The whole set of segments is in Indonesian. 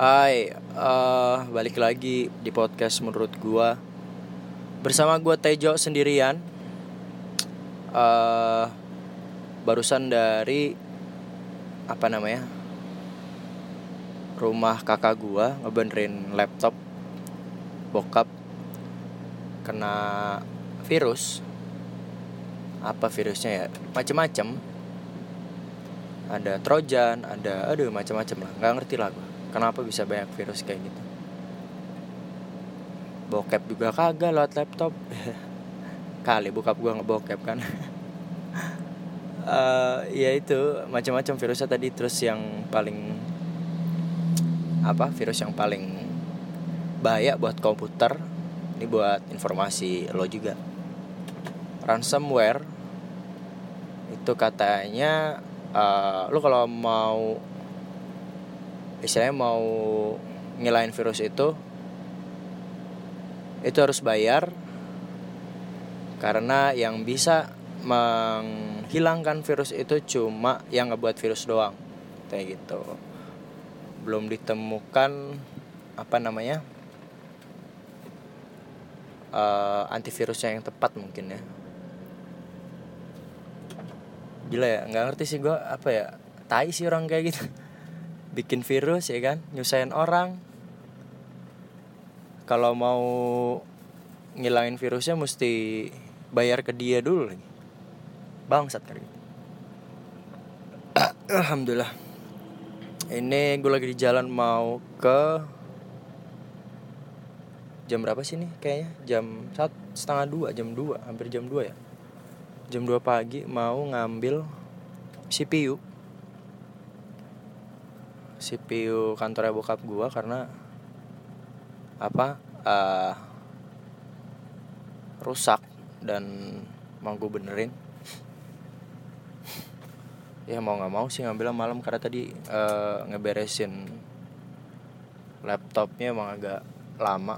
Hai, uh, balik lagi di podcast menurut gua. Bersama gua Tejo sendirian. Uh, Barusan dari Apa namanya Rumah kakak gua ngebenerin laptop. Bokap Kena virus. Apa virusnya ya? Macem-macem. Ada trojan, ada aduh macam-macam lah. Nggak ngerti lah gua kenapa bisa banyak virus kayak gitu? Bokep juga kagak lewat laptop. Kali bokap gua ngebokep kan. Uh, ya itu macam-macam virusnya tadi. Terus yang paling apa virus yang paling bahaya buat komputer ini buat informasi lo juga. Ransomware itu katanya uh, lo kalau mau istilahnya mau ngilain virus itu itu harus bayar karena yang bisa menghilangkan virus itu cuma yang ngebuat virus doang kayak gitu. Belum ditemukan apa namanya uh, antivirusnya yang tepat mungkin ya. Gila ya nggak ngerti sih gue apa ya tai sih orang kayak gitu bikin virus ya kan? Nyusahin orang. Kalau mau ngilangin virusnya mesti bayar ke dia dulu lagi. Bangsat kali. Alhamdulillah. Ini gue lagi di jalan mau ke jam berapa sih nih kayaknya? Jam satu setengah dua jam dua hampir jam dua ya. Jam dua pagi mau ngambil CPU CPU kantornya bokap gua karena apa uh, rusak dan mau gue benerin. Ya mau nggak mau sih ngambil malam karena tadi uh, ngeberesin laptopnya emang agak lama.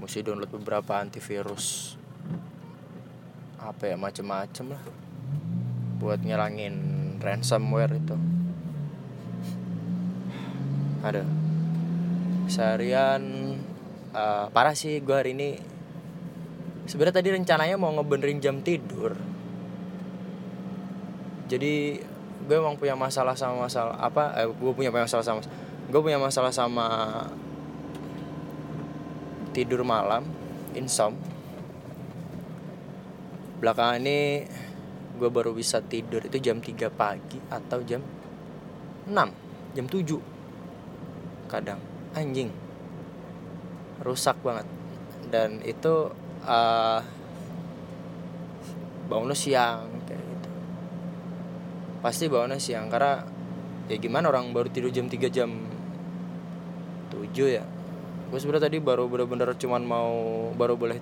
Mesti download beberapa antivirus apa ya macem-macem lah buat nyerangin ransomware itu ada seharian uh, parah sih gue hari ini. Sebenarnya tadi rencananya mau ngebenerin jam tidur. Jadi gue emang punya masalah sama masalah apa eh, gue punya masalah sama gue punya masalah sama tidur malam insom belakangan ini gue baru bisa tidur itu jam 3 pagi atau jam 6 jam 7 kadang anjing rusak banget. Dan itu uh, bangunnya siang kayak gitu. Pasti bangunnya siang karena ya gimana orang baru tidur jam 3 jam 7 ya. Gue sebenarnya tadi baru bener-bener cuman mau baru boleh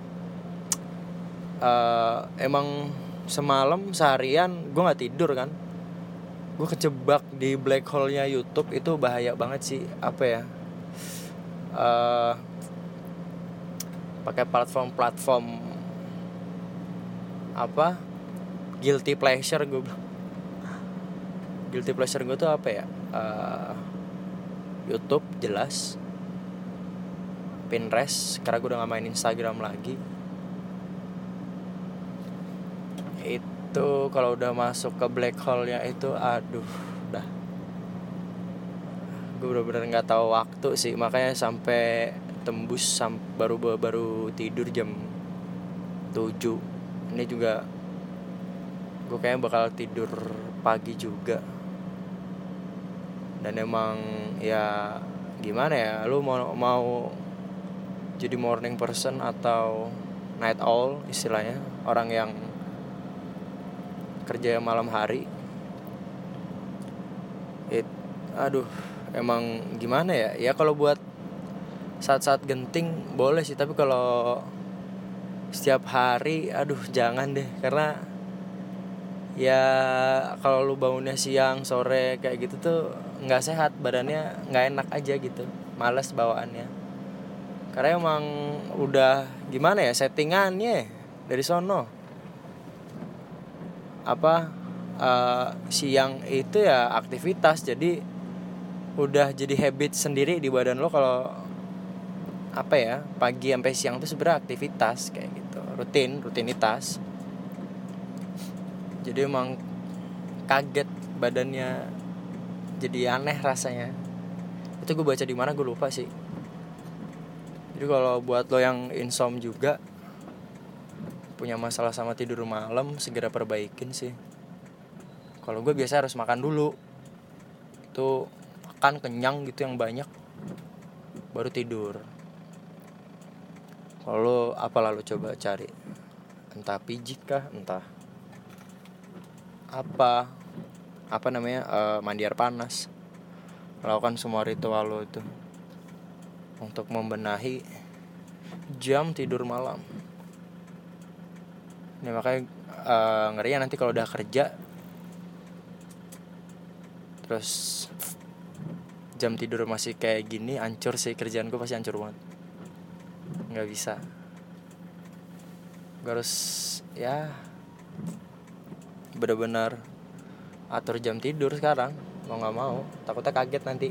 uh, emang semalam seharian gue nggak tidur kan gue kecebak di black hole-nya YouTube itu bahaya banget sih. Apa ya? Uh, pakai platform-platform apa? Guilty pleasure gue guilty pleasure gue tuh apa ya? Uh, YouTube jelas. Pinterest karena gue udah gak main Instagram lagi itu kalau udah masuk ke black hole nya itu aduh dah. Gue bener-bener nggak tahu waktu sih makanya sampai tembus sam baru baru tidur jam 7 ini juga gue kayaknya bakal tidur pagi juga. Dan emang ya gimana ya lu mau mau jadi morning person atau night owl istilahnya orang yang kerja malam hari. It, aduh emang gimana ya? Ya kalau buat saat-saat genting boleh sih. Tapi kalau setiap hari aduh jangan deh. Karena ya kalau lu bangunnya siang sore kayak gitu tuh nggak sehat. Badannya nggak enak aja gitu. Males bawaannya. Karena emang udah gimana ya settingannya dari sono apa uh, siang itu ya aktivitas. Jadi udah jadi habit sendiri di badan lo kalau apa ya pagi sampai siang tuh sebenarnya aktivitas kayak gitu. Rutin rutinitas. Jadi emang kaget badannya jadi aneh rasanya. Itu gue baca di mana gue lupa sih. Jadi kalau buat lo yang insom juga punya masalah sama tidur malam segera perbaikin sih. Kalau gue biasa harus makan dulu. Itu makan kenyang gitu yang banyak baru tidur. Kalau apa lalu coba cari? Entah pijit kah? Entah. Apa? Apa namanya? Uh, mandi air panas. Lakukan semua ritual lo itu. Untuk membenahi jam tidur malam ini makanya uh, ngerinya nanti kalau udah kerja. Terus jam tidur masih kayak gini ancur sih kerjaan gue pasti ancur banget. Nggak bisa. Gue harus ya benar-benar atur jam tidur sekarang. Mau nggak mau takutnya kaget nanti.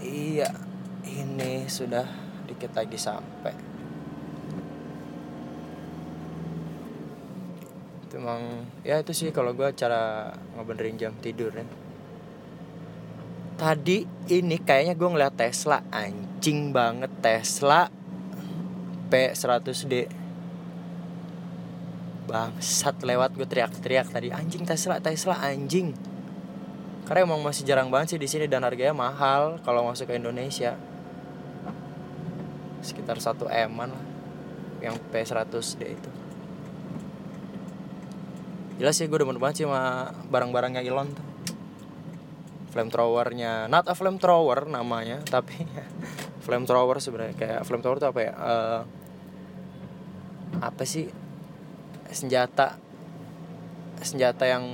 Iya ini sudah dikit lagi sampai emang ya itu sih kalau gue cara ngebenerin jam tidur ya tadi ini kayaknya gue ngeliat Tesla anjing banget Tesla P100D bangsat lewat gue teriak-teriak tadi anjing Tesla Tesla anjing. Karena emang masih jarang banget sih di sini dan harganya mahal kalau masuk ke Indonesia. Sekitar satu eman lah yang P100D itu jelas sih gue demen banget sih sama barang-barangnya Elon tuh. Flamethrowernya. Not a flamethrower namanya tapi flamethrower sebenarnya. Kayak flamethrower itu apa ya? Uh, apa sih? Senjata. Senjata yang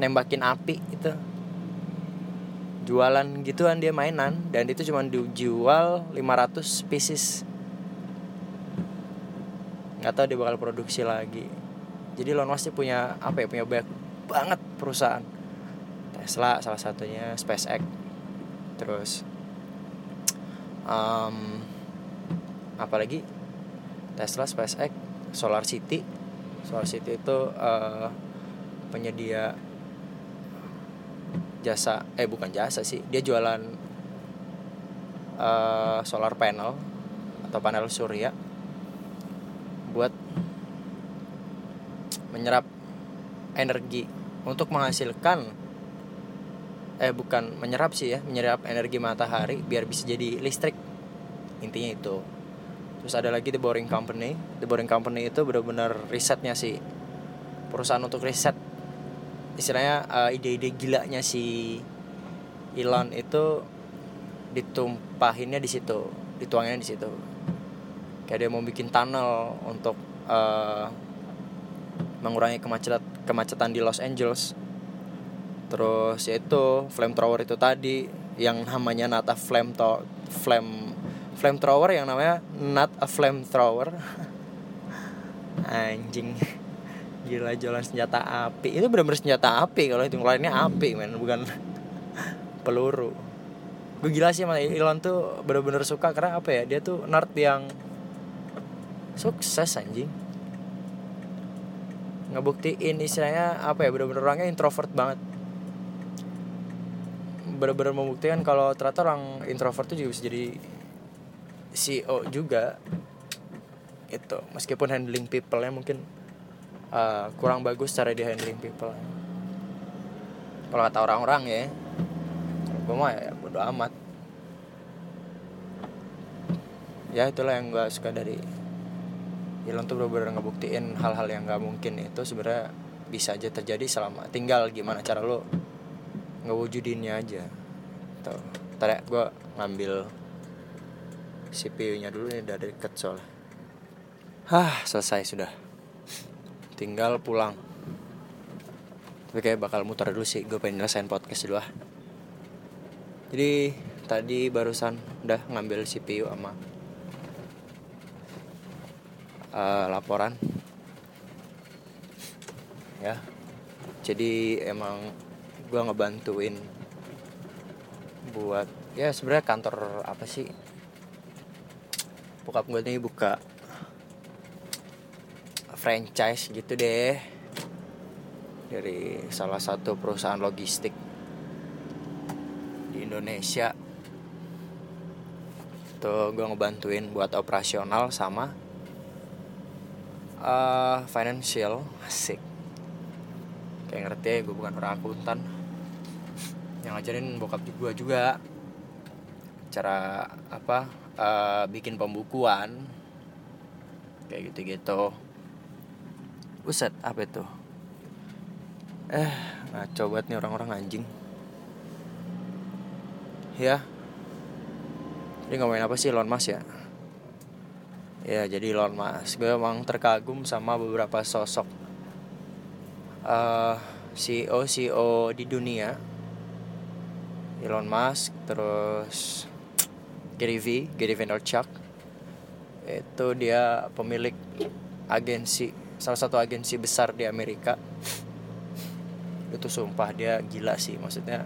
nembakin api itu jualan gituan dia mainan. Dan itu cuma dijual 500 pieces. Nggak tahu dia bakal produksi lagi jadi Elon Musk punya apa ya punya banyak banget perusahaan. Tesla salah satunya SpaceX. Terus um, apalagi Tesla SpaceX Solar City. Solar City itu uh, penyedia jasa eh bukan jasa sih dia jualan uh, solar panel atau panel surya buat menyerap energi untuk menghasilkan eh bukan menyerap sih ya menyerap energi matahari biar bisa jadi listrik. Intinya itu. Terus ada lagi the boring company. The boring company itu benar-benar risetnya sih perusahaan untuk riset. Istilahnya uh, ide-ide gilanya si Elon itu ditumpahinnya di situ dituangnya di situ. Kayak dia mau bikin tunnel untuk uh, mengurangi kemacetan kemacetan di Los Angeles. Terus yaitu flamethrower itu tadi yang namanya not a flame to flame flamethrower yang namanya not a flamethrower. Anjing. Gila jualan senjata api. Itu benar-benar senjata api kalau itu lainnya api men bukan peluru. Gue gila sih sama Elon tuh bener-bener suka karena apa ya dia tuh nerd yang sukses anjing ngebuktiin istilahnya apa ya bener-bener orangnya introvert banget. Benar-benar membuktikan kalau ternyata orang introvert itu juga bisa jadi CEO juga itu meskipun handling people-nya mungkin uh, kurang bagus cara dia handling people kalau kata orang-orang ya gue mah ya bodo amat. Ya itulah yang gue suka dari Elon tuh bener-bener ngebuktiin hal-hal yang gak mungkin itu sebenarnya bisa aja terjadi selama tinggal gimana cara lo ngewujudinnya aja. Tuh ntar ya gue ngambil CPU nya dulu nih dari deket soalnya. Hah selesai sudah. Tinggal pulang. Tapi kayak bakal muter dulu sih Gue pengen nyelesain podcast dulu ah. Jadi tadi barusan udah ngambil CPU sama uh, laporan. Ya. Jadi emang gue ngebantuin buat ya sebenarnya kantor apa sih? Bokap gue nih buka franchise gitu deh. Dari salah satu perusahaan logistik di Indonesia. Tuh gue ngebantuin buat operasional sama uh, financial asik. Kayak ngerti ya gue bukan orang akuntan yang ngajarin bokap gue juga. Cara apa uh, bikin pembukuan. Kayak gitu-gitu. Buset, apa itu? Eh, ngaco banget nih orang-orang anjing. Ya. Ini ngomongin apa sih Elon Musk ya? Ya jadi Elon Musk. Gue emang terkagum sama beberapa sosok uh, CEO CEO di dunia. Elon Musk terus Gary V Gary Vaynerchuk. Itu dia pemilik agensi salah satu agensi besar di Amerika. Itu sumpah dia gila sih maksudnya.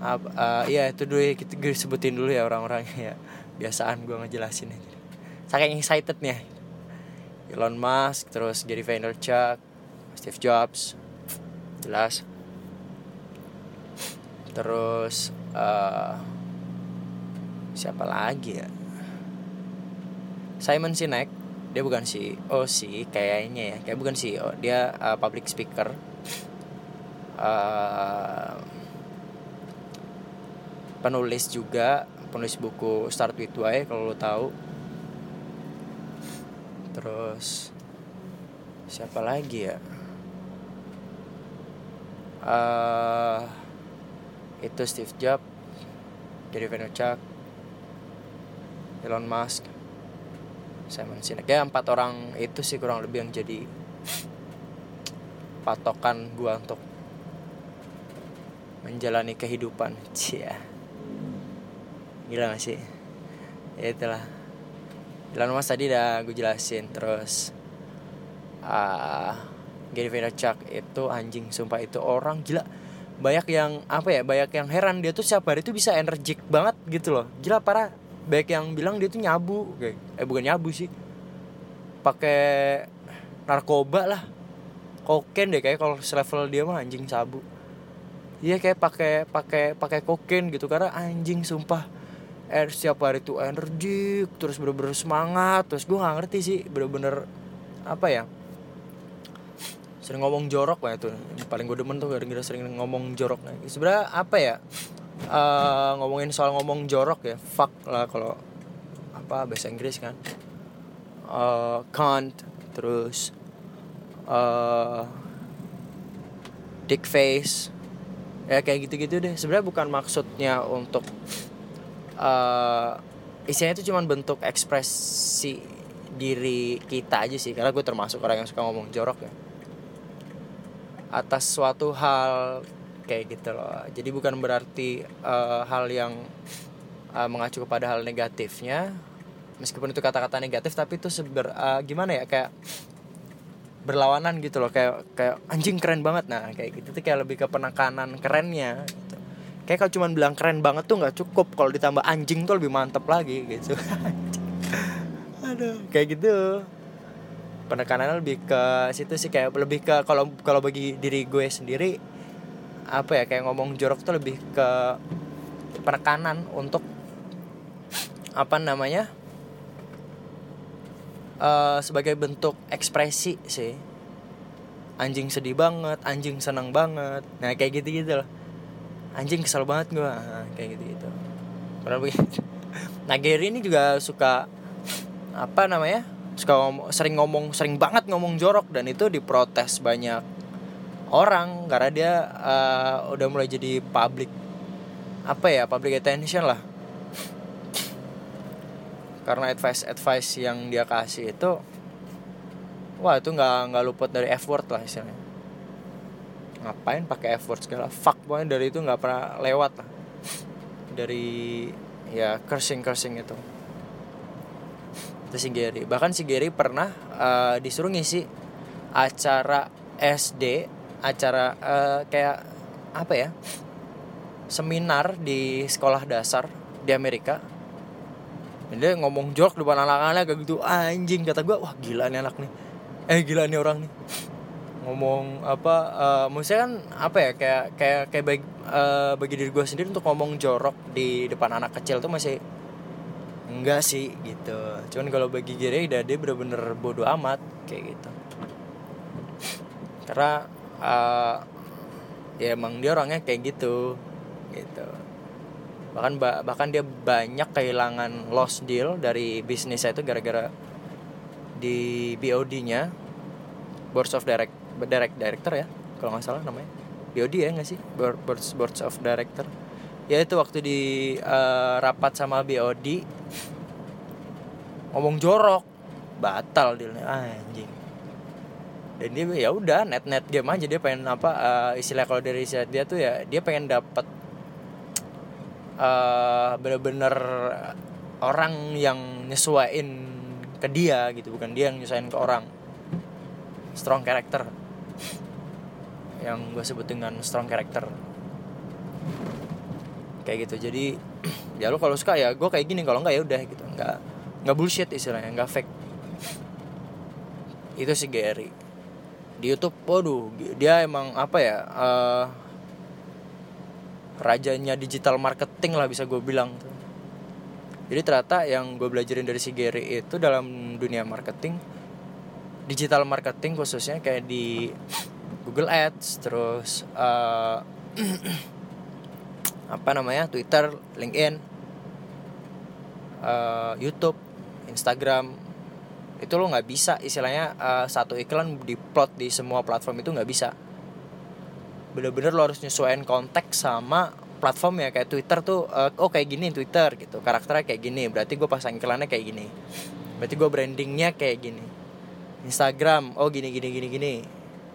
Uh, uh, itu dulu ya, kita gue sebutin dulu ya orang-orangnya ya. Biasaan gue ngejelasin aja saking excited nih Elon Musk terus Gary Vaynerchuk Steve Jobs jelas. Terus uh, siapa lagi ya? Simon Sinek dia bukan CEO sih kayaknya ya. Kayak bukan CEO dia uh, public speaker. Uh, penulis juga penulis buku Start with Why kalau lo tahu terus siapa lagi ya? Uh, itu Steve Jobs Gary Vaynerchuk Elon Musk Simon Sinek. Ya empat orang itu sih kurang lebih yang jadi patokan gua untuk menjalani kehidupan. Cia gila gak sih? Ya itulah Elon Musk tadi udah gue jelasin terus uh, Gary Vaynerchuk itu anjing sumpah itu orang gila. Banyak yang apa ya banyak yang heran dia tuh siapa hari itu bisa energik banget gitu loh. Gila parah. Banyak yang bilang dia tuh nyabu kayak eh bukan nyabu sih. Pakai narkoba lah. Koken deh kayak kalau level dia mah anjing sabu. Iya kayak pakai pakai pakai koken gitu. Karena anjing sumpah er setiap hari tuh energik terus bener-bener semangat terus gue nggak ngerti sih bener-bener apa ya? Sering ngomong jorok lah itu paling gue demen tuh gara-gara sering ngomong jorok. Nah, sebenarnya apa ya uh, ngomongin soal ngomong jorok ya fuck lah kalau apa bahasa Inggris kan. Uh, cunt terus uh, dick face ya kayak gitu-gitu deh. Sebenarnya bukan maksudnya untuk uh, isinya itu cuma bentuk ekspresi diri kita aja sih karena gue termasuk orang yang suka ngomong jorok ya. Atas suatu hal kayak gitu loh. Jadi bukan berarti uh, hal yang uh, mengacu kepada hal negatifnya meskipun itu kata-kata negatif tapi itu seber uh, gimana ya kayak berlawanan gitu loh. Kayak kayak anjing keren banget. Nah kayak gitu tuh kayak lebih ke penekanan kerennya. Kayak kalau cuma bilang keren banget tuh nggak cukup. Kalau ditambah anjing tuh lebih mantep lagi gitu. Aduh kayak gitu. Penekanannya lebih ke situ sih kayak lebih ke kalau kalau bagi diri gue sendiri apa ya kayak ngomong jorok tuh lebih ke penekanan untuk apa namanya uh, sebagai bentuk ekspresi sih. Anjing sedih banget anjing senang banget. Nah kayak gitu gitu loh anjing kesel banget gue nah, kayak gitu gitu begitu. Nah Gary ini juga suka apa namanya suka ngomong, sering ngomong sering banget ngomong jorok dan itu diprotes banyak orang karena dia uh, udah mulai jadi public apa ya public attention lah. Karena advice advice yang dia kasih itu wah itu nggak nggak luput dari effort lah istilahnya ngapain pakai effort segala. Fuck pokoknya dari itu nggak pernah lewat lah. Dari ya cursing cursing itu. Itu si Gary. Bahkan si Gary pernah uh, disuruh ngisi acara SD acara uh, kayak apa ya seminar di sekolah dasar di Amerika. Dia ngomong jorok depan anak-anak gitu anjing kata gue wah gila nih anak nih. Eh gila nih orang nih ngomong apa uh, maksudnya kan apa ya kayak kayak kayak bagi, uh, bagi diri gue sendiri untuk ngomong jorok di depan anak kecil tuh masih enggak sih gitu. Cuman kalau bagi Gere udah dia bener-bener bodoh amat kayak gitu. Karena uh, ya emang dia orangnya kayak gitu gitu. Bahkan bahkan dia banyak kehilangan loss deal dari bisnisnya itu gara-gara di BOD-nya Boards of Direct Direct Director ya kalau nggak salah namanya. BOD ya nggak sih? Boards Boards of Director. Ya itu waktu di uh, rapat sama BOD ngomong jorok. Batal dealnya. Anjing. Dan dia ya udah net net game aja. Dia pengen apa uh, istilah kalau dari dia tuh ya dia pengen dapat uh, bener-bener orang yang nyesuaiin ke dia gitu. Bukan dia yang nyesuaiin ke orang. Strong character yang gue sebut dengan strong character. Kayak gitu. Jadi ya lo kalau suka ya gue kayak gini. Kalau nggak ya udah gitu. Nggak nggak bullshit istilahnya nggak fake. Itu si Gary. Di YouTube waduh dia emang apa ya uh, rajanya digital marketing lah bisa gue bilang. Jadi ternyata yang gue belajarin dari si Gary itu dalam dunia marketing, digital marketing khususnya kayak di Google Ads, terus uh, apa namanya Twitter, LinkedIn, uh, YouTube, Instagram, itu lo nggak bisa istilahnya uh, satu iklan diplot di semua platform itu nggak bisa. Bener-bener lo harus nyesuaiin konteks sama platform ya kayak Twitter tuh uh, oh kayak gini Twitter gitu karakternya kayak gini berarti gue pasang iklannya kayak gini. Berarti gue brandingnya kayak gini Instagram oh gini gini gini gini.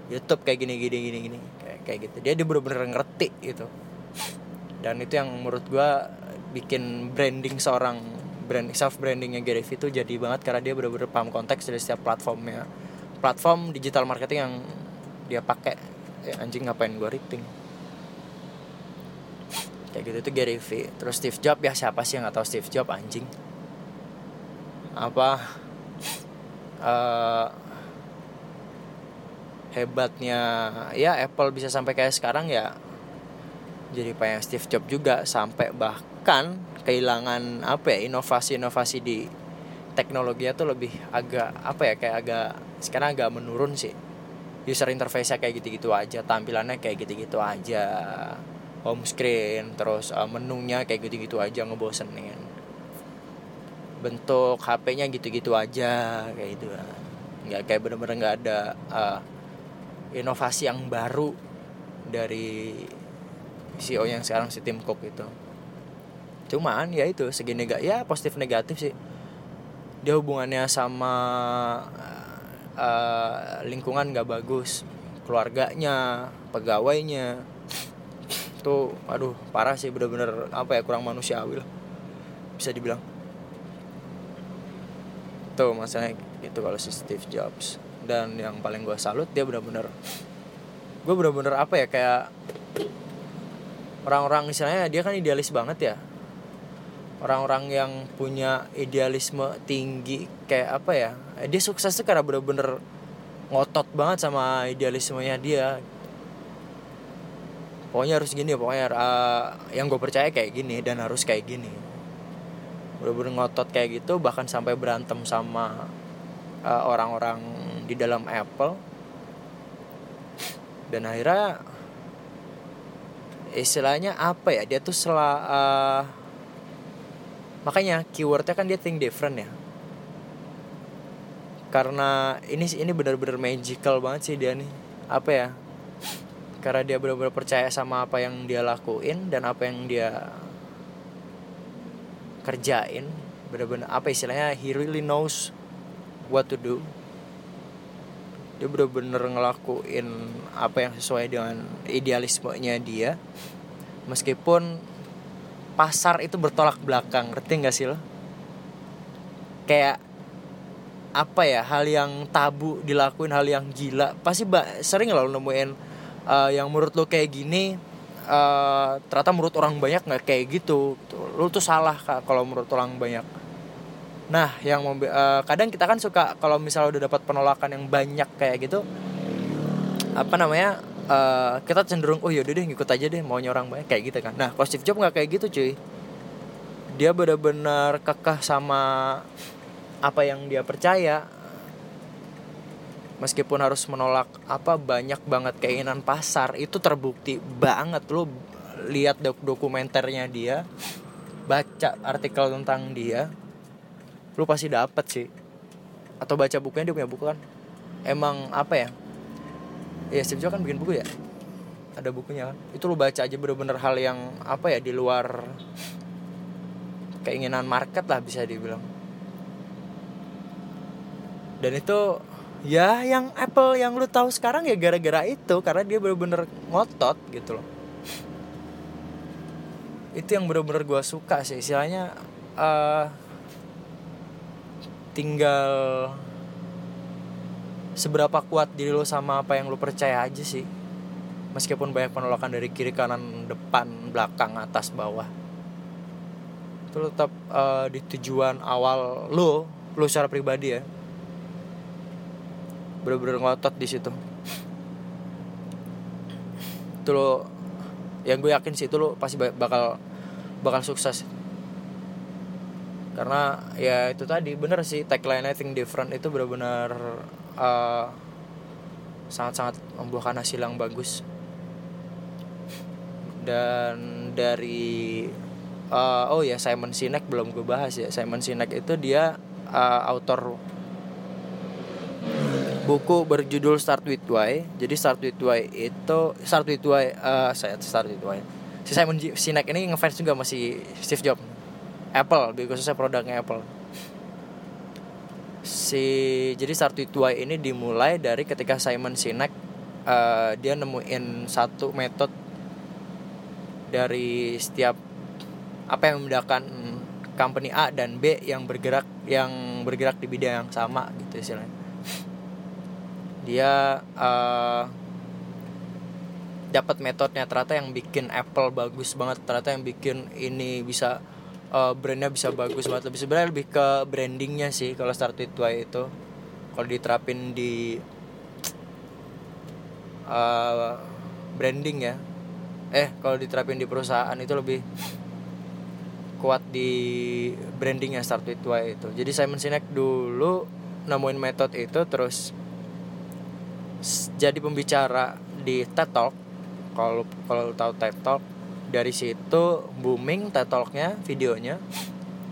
YouTube kayak gini gini gini gini. Kayak kayak gitu. Dia dia bener-bener ngerti gitu. Dan itu yang menurut gue bikin branding seorang brand self brandingnya Gary Vee itu jadi banget karena dia bener-bener paham konteks dari setiap platformnya. Platform digital marketing yang dia pakai. Eh, anjing ngapain gue rating kayak gitu tuh Gary Vee. Terus Steve Jobs ya siapa sih yang nggak tahu Steve Jobs anjing? Apa uh, hebatnya ya Apple bisa sampai kayak sekarang ya jadi pengen Steve Jobs juga sampai bahkan kehilangan apa ya inovasi-inovasi di teknologi itu lebih agak apa ya kayak agak sekarang agak menurun sih. User interface-nya kayak gitu-gitu aja tampilannya kayak gitu-gitu aja. Home screen terus uh, menunya kayak gitu-gitu aja ngebosenin bentuk HP-nya gitu-gitu aja kayak gitu. Nggak kayak bener-bener nggak ada uh, inovasi yang baru dari CEO yang sekarang si Tim Cook itu. Cuman ya itu segi negatif ya positif negatif sih. Dia hubungannya sama uh, lingkungan gak bagus. Keluarganya pegawainya. Tuh aduh parah sih bener-bener apa ya kurang manusiawi lah bisa dibilang tuh masalahnya itu kalau si Steve Jobs. Dan yang paling gue salut dia bener-bener gue bener-bener apa ya kayak orang-orang misalnya dia kan idealis banget ya. Orang-orang yang punya idealisme tinggi kayak apa ya dia sukses tuh karena bener-bener ngotot banget sama idealismenya dia. Pokoknya harus gini pokoknya uh, yang gue percaya kayak gini dan harus kayak gini bener-bener ngotot kayak gitu bahkan sampai berantem sama uh, orang-orang di dalam Apple. Dan akhirnya istilahnya apa ya dia tuh setelah uh, makanya keywordnya kan dia think different ya. Karena ini ini benar-benar magical banget sih dia nih. Apa ya? Karena dia benar-benar percaya sama apa yang dia lakuin dan apa yang dia kerjain benar-benar apa istilahnya he really knows what to do. Dia benar-benar ngelakuin apa yang sesuai dengan idealismenya dia. Meskipun pasar itu bertolak belakang ngerti gak sih lo? Kayak apa ya hal yang tabu dilakuin hal yang gila. Pasti sering lo nemuin uh, yang menurut lo kayak gini uh, ternyata menurut orang banyak nggak kayak gitu, gitu. Lu tuh salah kalau menurut orang banyak. Nah yang uh, kadang kita kan suka kalau misalnya udah dapat penolakan yang banyak kayak gitu apa namanya uh, kita cenderung oh yaudah deh ngikut aja deh maunya orang banyak kayak gitu kan. Nah kalau Jobs nggak kayak gitu cuy. Dia benar-benar kekeh sama apa yang dia percaya meskipun harus menolak apa banyak banget keinginan pasar itu terbukti banget. Lo lihat dok dokumenternya dia baca artikel tentang dia lu pasti dapet sih. Atau baca bukunya dia punya buku kan? Emang apa ya? Ya Steve Jobs kan bikin buku ya? Ada bukunya kan? Itu lu baca aja bener-bener hal yang apa ya di luar keinginan market lah bisa dibilang. Dan itu ya yang Apple yang lu tahu sekarang ya gara-gara itu karena dia bener-bener ngotot gitu loh. Itu yang bener-bener gue suka sih. Istilahnya uh, tinggal seberapa kuat diri lo sama apa yang lo percaya aja sih. Meskipun banyak penolakan dari kiri kanan depan belakang atas bawah. Itu tetap uh, di tujuan awal lo lo secara pribadi ya bener-bener ngotot di situ. Itu lo yang gue yakin sih itu lo pasti bakal bakal sukses. Karena ya itu tadi bener sih tagline I think different itu benar-benar uh, sangat-sangat membuahkan hasil yang bagus. Dan dari uh, oh ya Simon Sinek belum gue bahas ya. Simon Sinek itu dia uh, author buku berjudul Start with Why. Jadi Start with Why itu Start with Why uh, saya Start with Why. Si Simon Sinek ini ngefans juga masih Steve Jobs. Apple, khususnya produknya Apple. Si jadi Start with Why ini dimulai dari ketika Simon Sinek uh, dia nemuin satu metode dari setiap apa yang membedakan company A dan B yang bergerak yang bergerak di bidang yang sama gitu istilahnya dia uh, dapat metodenya. Ternyata yang bikin Apple bagus banget. Ternyata yang bikin ini bisa uh, brandnya bisa bagus banget. Lebih sebenarnya lebih ke brandingnya sih kalau start with why itu. Kalau diterapin di uh, branding ya. Eh kalau diterapin di perusahaan itu lebih kuat di brandingnya start with why itu. Jadi Simon Sinek dulu nemuin metode itu terus jadi pembicara di TED Talk. Kalau kalau tahu TED Talk dari situ booming TED Talknya videonya.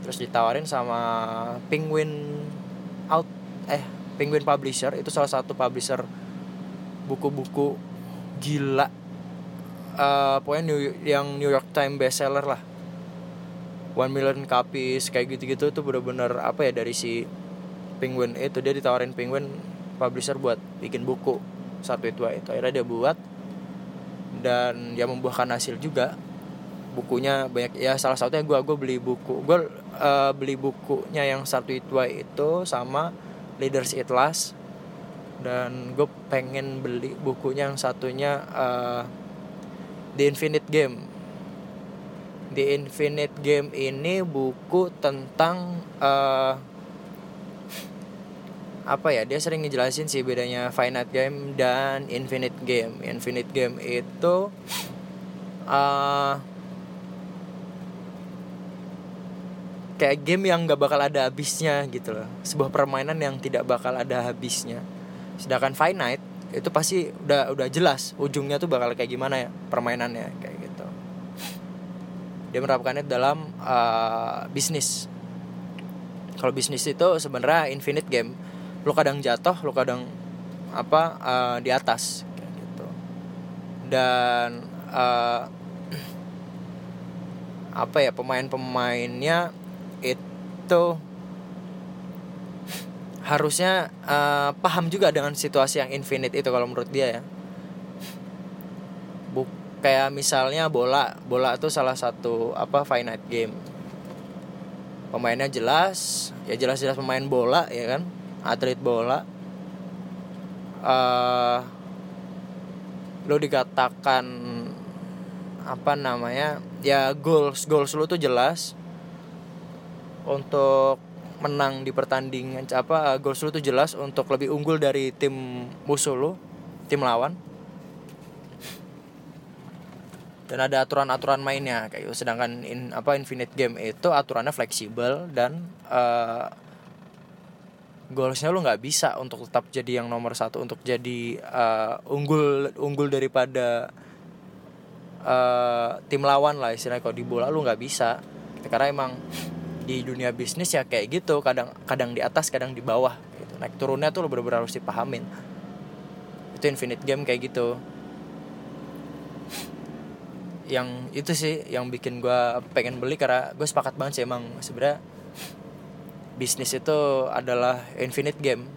Terus ditawarin sama Penguin Out eh Penguin Publisher. Itu salah satu publisher buku-buku gila. Uh, pokoknya New, yang New York Times bestseller lah. One million copies kayak gitu-gitu. Tuh bener-bener apa ya dari si Penguin itu dia ditawarin Penguin publisher buat bikin buku. Satu itu itu akhirnya dia buat. Dan dia membuahkan hasil juga. Bukunya banyak ya salah satunya gue gue beli buku. Gue uh, beli bukunya yang satu itu itu sama Leaders It Last. Dan gue pengen beli bukunya yang satunya uh, The Infinite Game. The Infinite Game ini buku tentang uh, apa ya dia sering ngejelasin sih bedanya finite game dan infinite game. Infinite game itu uh, kayak game yang gak bakal ada habisnya gitu loh. Sebuah permainan yang tidak bakal ada habisnya. Sedangkan finite itu pasti udah udah jelas ujungnya tuh bakal kayak gimana ya permainannya kayak gitu. Dia menerapkannya dalam uh, bisnis. Kalau bisnis itu sebenarnya infinite game lu kadang jatuh lu kadang apa uh, di atas gitu. Dan uh, apa ya pemain-pemainnya itu harusnya uh, paham juga dengan situasi yang infinite itu kalau menurut dia ya. Buk kayak misalnya bola bola itu salah satu apa finite game. Pemainnya jelas ya jelas-jelas pemain bola ya kan atlet bola uh, lo dikatakan apa namanya ya goals goals lu tuh jelas. Untuk menang di pertandingan apa goals lu tuh jelas untuk lebih unggul dari tim musuh lu tim lawan. Dan ada aturan-aturan mainnya kayak sedangkan in apa infinite game itu aturannya fleksibel dan uh, goalsnya lu nggak bisa untuk tetap jadi yang nomor satu untuk jadi uh, unggul unggul daripada uh, tim lawan lah istilahnya. Kalau di bola lu nggak bisa. Karena emang di dunia bisnis ya kayak gitu. Kadang kadang di atas kadang di bawah gitu. naik turunnya tuh lu bener-bener harus dipahamin. Itu infinite game kayak gitu. Yang itu sih yang bikin gue pengen beli karena gue sepakat banget sih emang sebenarnya bisnis itu adalah infinite game.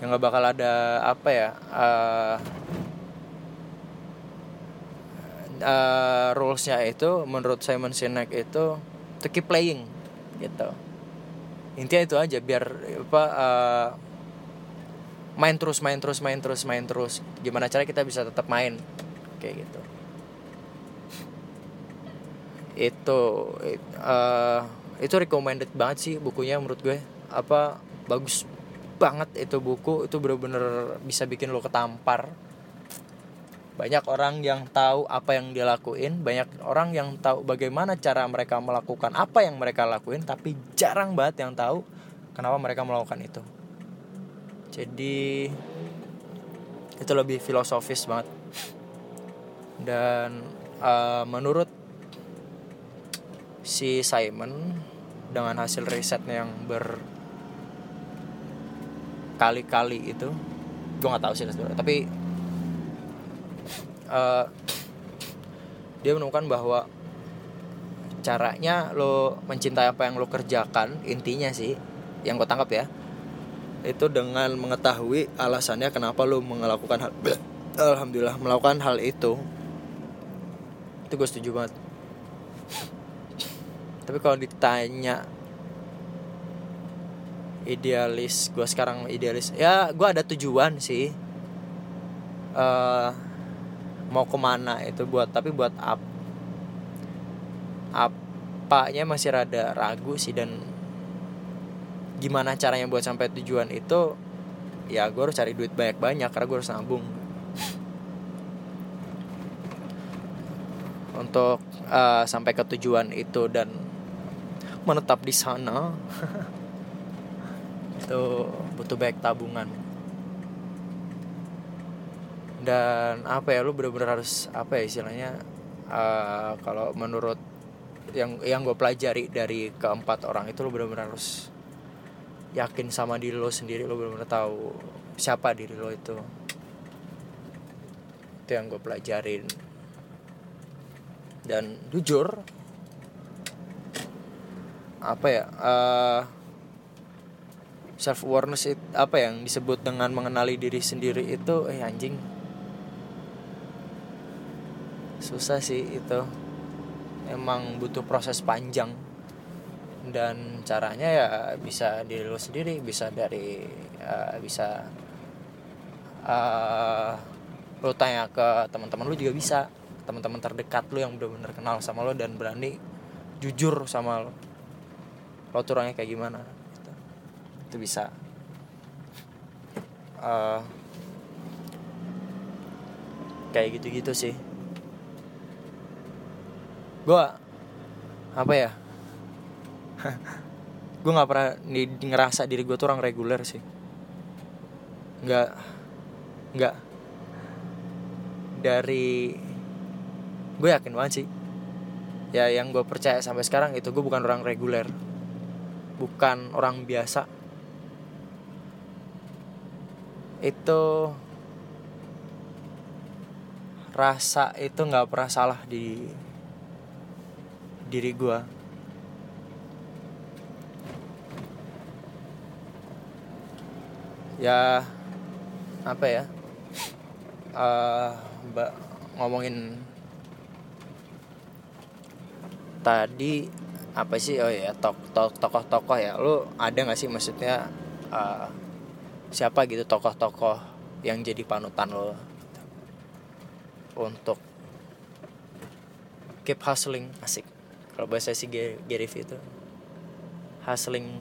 Yang gak bakal ada apa ya uh, uh, rulesnya itu menurut Simon Sinek itu to keep playing gitu. Intinya itu aja biar apa uh, main terus main terus main terus main terus. Gimana cara kita bisa tetap main kayak gitu. Itu uh, itu recommended banget sih bukunya menurut gue. Apa bagus banget itu buku. Itu bener-bener bisa bikin lo ketampar. Banyak orang yang tahu apa yang dia lakuin. Banyak orang yang tahu bagaimana cara mereka melakukan apa yang mereka lakuin tapi jarang banget yang tahu kenapa mereka melakukan itu. Jadi itu lebih filosofis banget. Dan uh, menurut si Simon dengan hasil risetnya yang berkali-kali itu gue nggak tahu sih sebenarnya tapi uh, dia menemukan bahwa caranya lo mencintai apa yang lo kerjakan intinya sih yang gue tangkap ya itu dengan mengetahui alasannya kenapa lo melakukan hal alhamdulillah melakukan hal itu. Itu gue setuju banget tapi kalau ditanya idealis gue sekarang idealis ya gue ada tujuan sih. Uh, mau ke mana itu buat tapi buat ap apanya masih rada ragu sih dan gimana caranya buat sampai tujuan itu ya gue harus cari duit banyak banyak karena gue harus nabung. Untuk uh, sampai ke tujuan itu dan menetap di sana. Itu butuh banyak tabungan. Dan apa ya lu bener-bener harus apa ya istilahnya uh, kalau menurut yang yang gue pelajari dari keempat orang itu lu bener-bener harus yakin sama diri lo sendiri lo bener-bener tahu siapa diri lo itu. Itu yang gue pelajarin. Dan jujur apa ya uh, eh, self awareness it, apa yang disebut dengan mengenali diri sendiri itu eh anjing. Susah sih itu. Emang butuh proses panjang. Dan caranya ya bisa diri lo sendiri bisa dari uh, bisa uh, lo tanya ke teman-teman lo juga bisa. Teman-teman terdekat lo yang benar-benar kenal sama lo dan berani jujur sama lo lo tuh orangnya kayak gimana gitu. itu bisa. Uh, kayak gitu-gitu sih. Gue apa ya? Gue nggak pernah di, ngerasa diri gue tuh orang reguler sih. Nggak nggak. Dari gue yakin banget sih. Ya yang gue percaya sampai sekarang itu gue bukan orang reguler bukan orang biasa. Itu rasa itu nggak pernah salah di diri gue ya apa ya? Uh, ngomongin tadi apa sih? Oh ya tok tok tokoh-tokoh ya. Lu ada nggak sih maksudnya uh, siapa gitu tokoh-tokoh yang jadi panutan lo untuk keep hustling asik. Kalau bahasa si Gary V itu hustling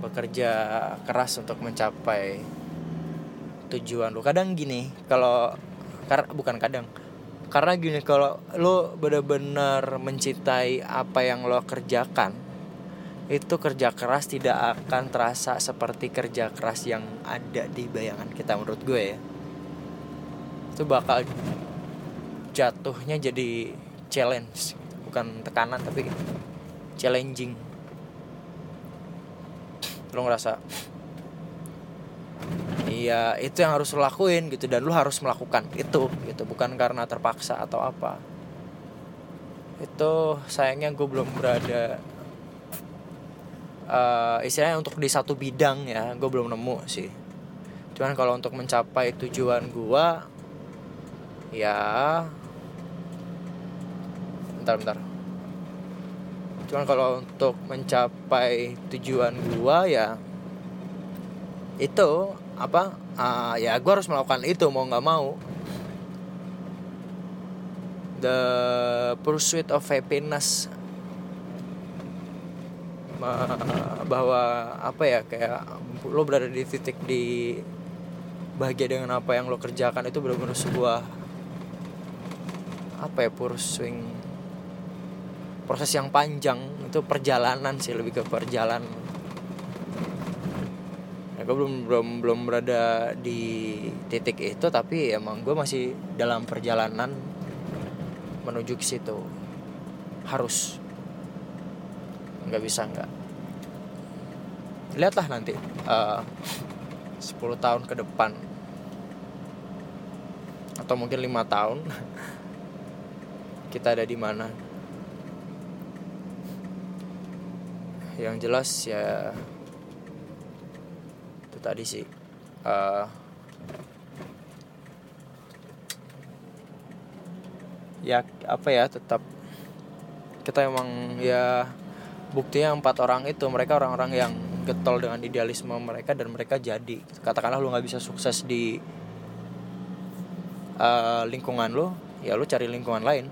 bekerja keras untuk mencapai tujuan lu. Kadang gini kalau bukan kadang karena gini kalau lo benar-benar mencintai apa yang lo kerjakan itu kerja keras tidak akan terasa seperti kerja keras yang ada di bayangan kita menurut gue ya. Itu bakal jatuhnya jadi challenge bukan tekanan tapi challenging. Lo ngerasa iya itu yang harus lo lakuin gitu dan lo harus melakukan itu gitu bukan karena terpaksa atau apa. Itu sayangnya gue belum berada uh, istilahnya untuk di satu bidang ya gue belum nemu sih. Cuman kalau untuk mencapai tujuan gue ya bentar bentar. Cuman kalau untuk mencapai tujuan gue ya itu apa uh, ya gue harus melakukan itu mau nggak mau. The pursuit of happiness. Bahwa apa ya kayak lo berada di titik di bahagia dengan apa yang lo kerjakan itu benar-benar sebuah apa ya pursuing proses yang panjang. Itu perjalanan sih lebih ke perjalanan gue belum belum belum berada di titik itu tapi emang gue masih dalam perjalanan menuju ke situ. Harus. Nggak bisa nggak. Lihatlah nanti uh, 10 tahun ke depan. Atau mungkin lima tahun kita ada di mana. Yang jelas ya tadi sih. Uh, ya apa ya tetap kita emang ya buktinya empat orang itu. Mereka orang-orang yang getol dengan idealisme mereka dan mereka jadi. Katakanlah lu nggak bisa sukses di uh, lingkungan lu ya lu cari lingkungan lain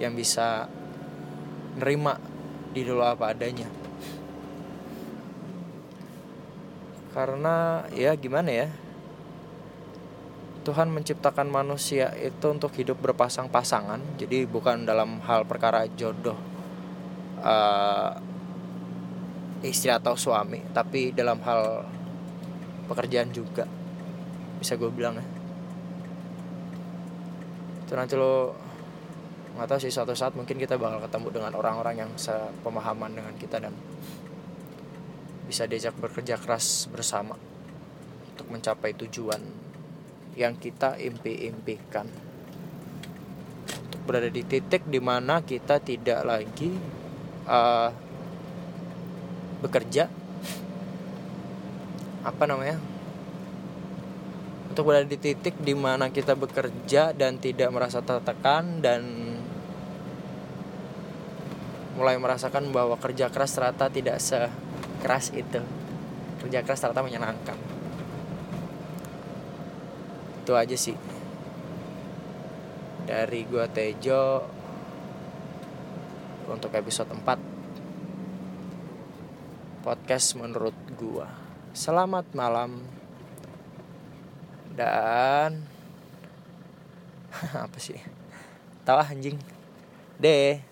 yang bisa nerima di dulu apa adanya karena ya gimana ya? Tuhan menciptakan manusia itu untuk hidup berpasang-pasangan. Jadi bukan dalam hal perkara jodoh uh, istri atau suami tapi dalam hal pekerjaan juga. Bisa gue bilang ya. Itu nanti lo nggak tahu sih suatu saat mungkin kita bakal ketemu dengan orang-orang yang sepemahaman dengan kita dan bisa diajak bekerja keras bersama untuk mencapai tujuan yang kita impi-impikan. Untuk berada di titik di mana kita tidak lagi uh, bekerja apa namanya? Untuk berada di titik di mana kita bekerja dan tidak merasa tertekan dan mulai merasakan bahwa kerja keras ternyata tidak se keras itu. Kerja keras ternyata menyenangkan. Itu aja sih. Dari gua Tejo untuk episode 4 podcast menurut gua. Selamat malam. Dan apa sih? Tahu anjing? Deh